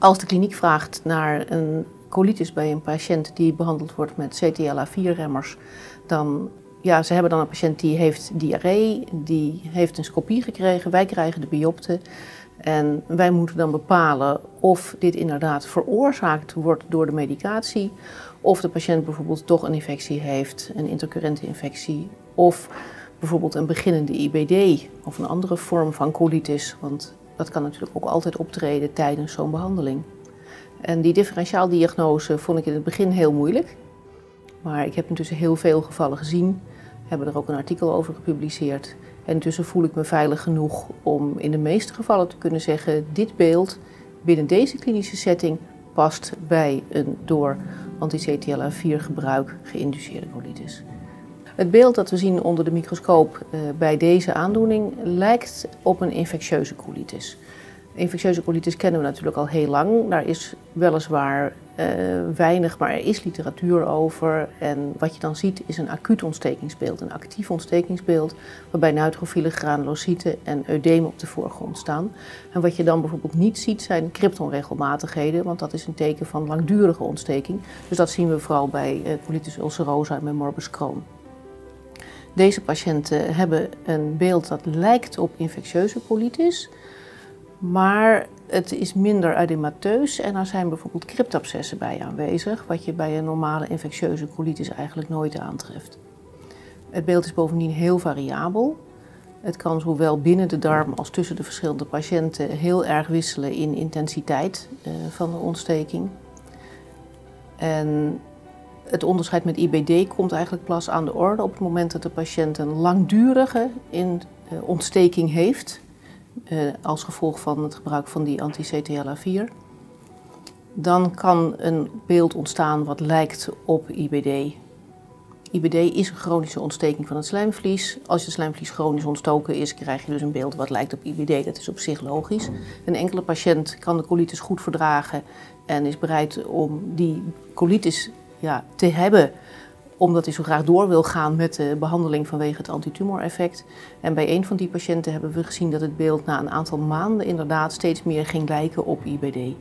Als de kliniek vraagt naar een colitis bij een patiënt die behandeld wordt met CTLA4-remmers, dan ja, ze hebben dan een patiënt die heeft diarree, die heeft een scopie gekregen, wij krijgen de biopte. En wij moeten dan bepalen of dit inderdaad veroorzaakt wordt door de medicatie, of de patiënt bijvoorbeeld toch een infectie heeft, een intercurrente infectie, of bijvoorbeeld een beginnende IBD of een andere vorm van colitis, want dat kan natuurlijk ook altijd optreden tijdens zo'n behandeling. En die differentiaaldiagnose vond ik in het begin heel moeilijk. Maar ik heb intussen heel veel gevallen gezien, hebben er ook een artikel over gepubliceerd. En intussen voel ik me veilig genoeg om in de meeste gevallen te kunnen zeggen: dit beeld binnen deze klinische setting past bij een door anti-CTLA4 gebruik geïnduceerde colitis. Het beeld dat we zien onder de microscoop eh, bij deze aandoening lijkt op een infectieuze colitis. Infectieuze colitis kennen we natuurlijk al heel lang. Daar is weliswaar uh, weinig, maar er is literatuur over. En wat je dan ziet is een acuut ontstekingsbeeld, een actief ontstekingsbeeld, waarbij neutrofiele granulocyten en eudeem op de voorgrond staan. En wat je dan bijvoorbeeld niet ziet zijn cryptonregelmatigheden, want dat is een teken van langdurige ontsteking. Dus dat zien we vooral bij uh, colitis ulcerosa en bij morbus Crohn. Deze patiënten hebben een beeld dat lijkt op infectieuze colitis. Maar het is minder edemateus en er zijn bijvoorbeeld cryptabscessen bij aanwezig, wat je bij een normale infectieuze colitis eigenlijk nooit aantreft. Het beeld is bovendien heel variabel. Het kan zowel binnen de darm als tussen de verschillende patiënten heel erg wisselen in intensiteit uh, van de ontsteking. En het onderscheid met IBD komt eigenlijk pas aan de orde op het moment dat de patiënt een langdurige in, uh, ontsteking heeft uh, als gevolg van het gebruik van die anti-CTLA4, dan kan een beeld ontstaan wat lijkt op IBD. IBD is een chronische ontsteking van het slijmvlies. Als je slijmvlies chronisch ontstoken is, krijg je dus een beeld wat lijkt op IBD. Dat is op zich logisch. Een enkele patiënt kan de colitis goed verdragen en is bereid om die colitis ja, te hebben omdat hij zo graag door wil gaan met de behandeling vanwege het antitumoreffect. En bij een van die patiënten hebben we gezien dat het beeld na een aantal maanden inderdaad steeds meer ging lijken op IBD.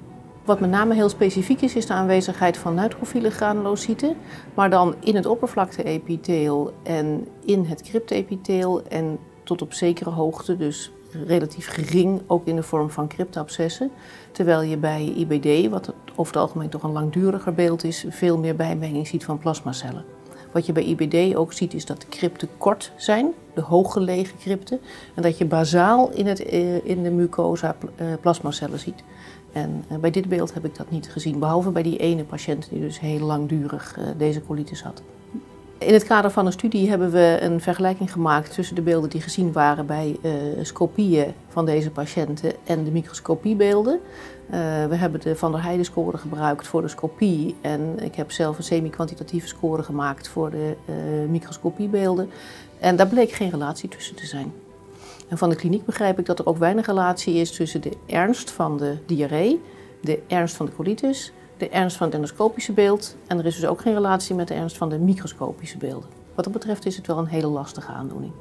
Wat met name heel specifiek is, is de aanwezigheid van neutrofiele granulocyten, maar dan in het oppervlakte-epitheel en in het cryptepitheel en tot op zekere hoogte, dus relatief gering, ook in de vorm van cryptabscessen. Terwijl je bij IBD, wat over het algemeen toch een langduriger beeld is, veel meer bijmenging ziet van plasmacellen. Wat je bij IBD ook ziet is dat de crypten kort zijn, de hooggelegen crypten. En dat je bazaal in, het, eh, in de mucosa eh, plasmacellen ziet. En eh, bij dit beeld heb ik dat niet gezien, behalve bij die ene patiënt die dus heel langdurig deze colitis had. In het kader van een studie hebben we een vergelijking gemaakt tussen de beelden die gezien waren bij uh, scopieën van deze patiënten en de microscopiebeelden. Uh, we hebben de Van der Heijden score gebruikt voor de scopie en ik heb zelf een semi-kwantitatieve score gemaakt voor de uh, microscopiebeelden. En daar bleek geen relatie tussen te zijn. En van de kliniek begrijp ik dat er ook weinig relatie is tussen de ernst van de diarree, de ernst van de colitis de ernst van het endoscopische beeld. En er is dus ook geen relatie met de ernst van de microscopische beelden. Wat dat betreft is het wel een hele lastige aandoening.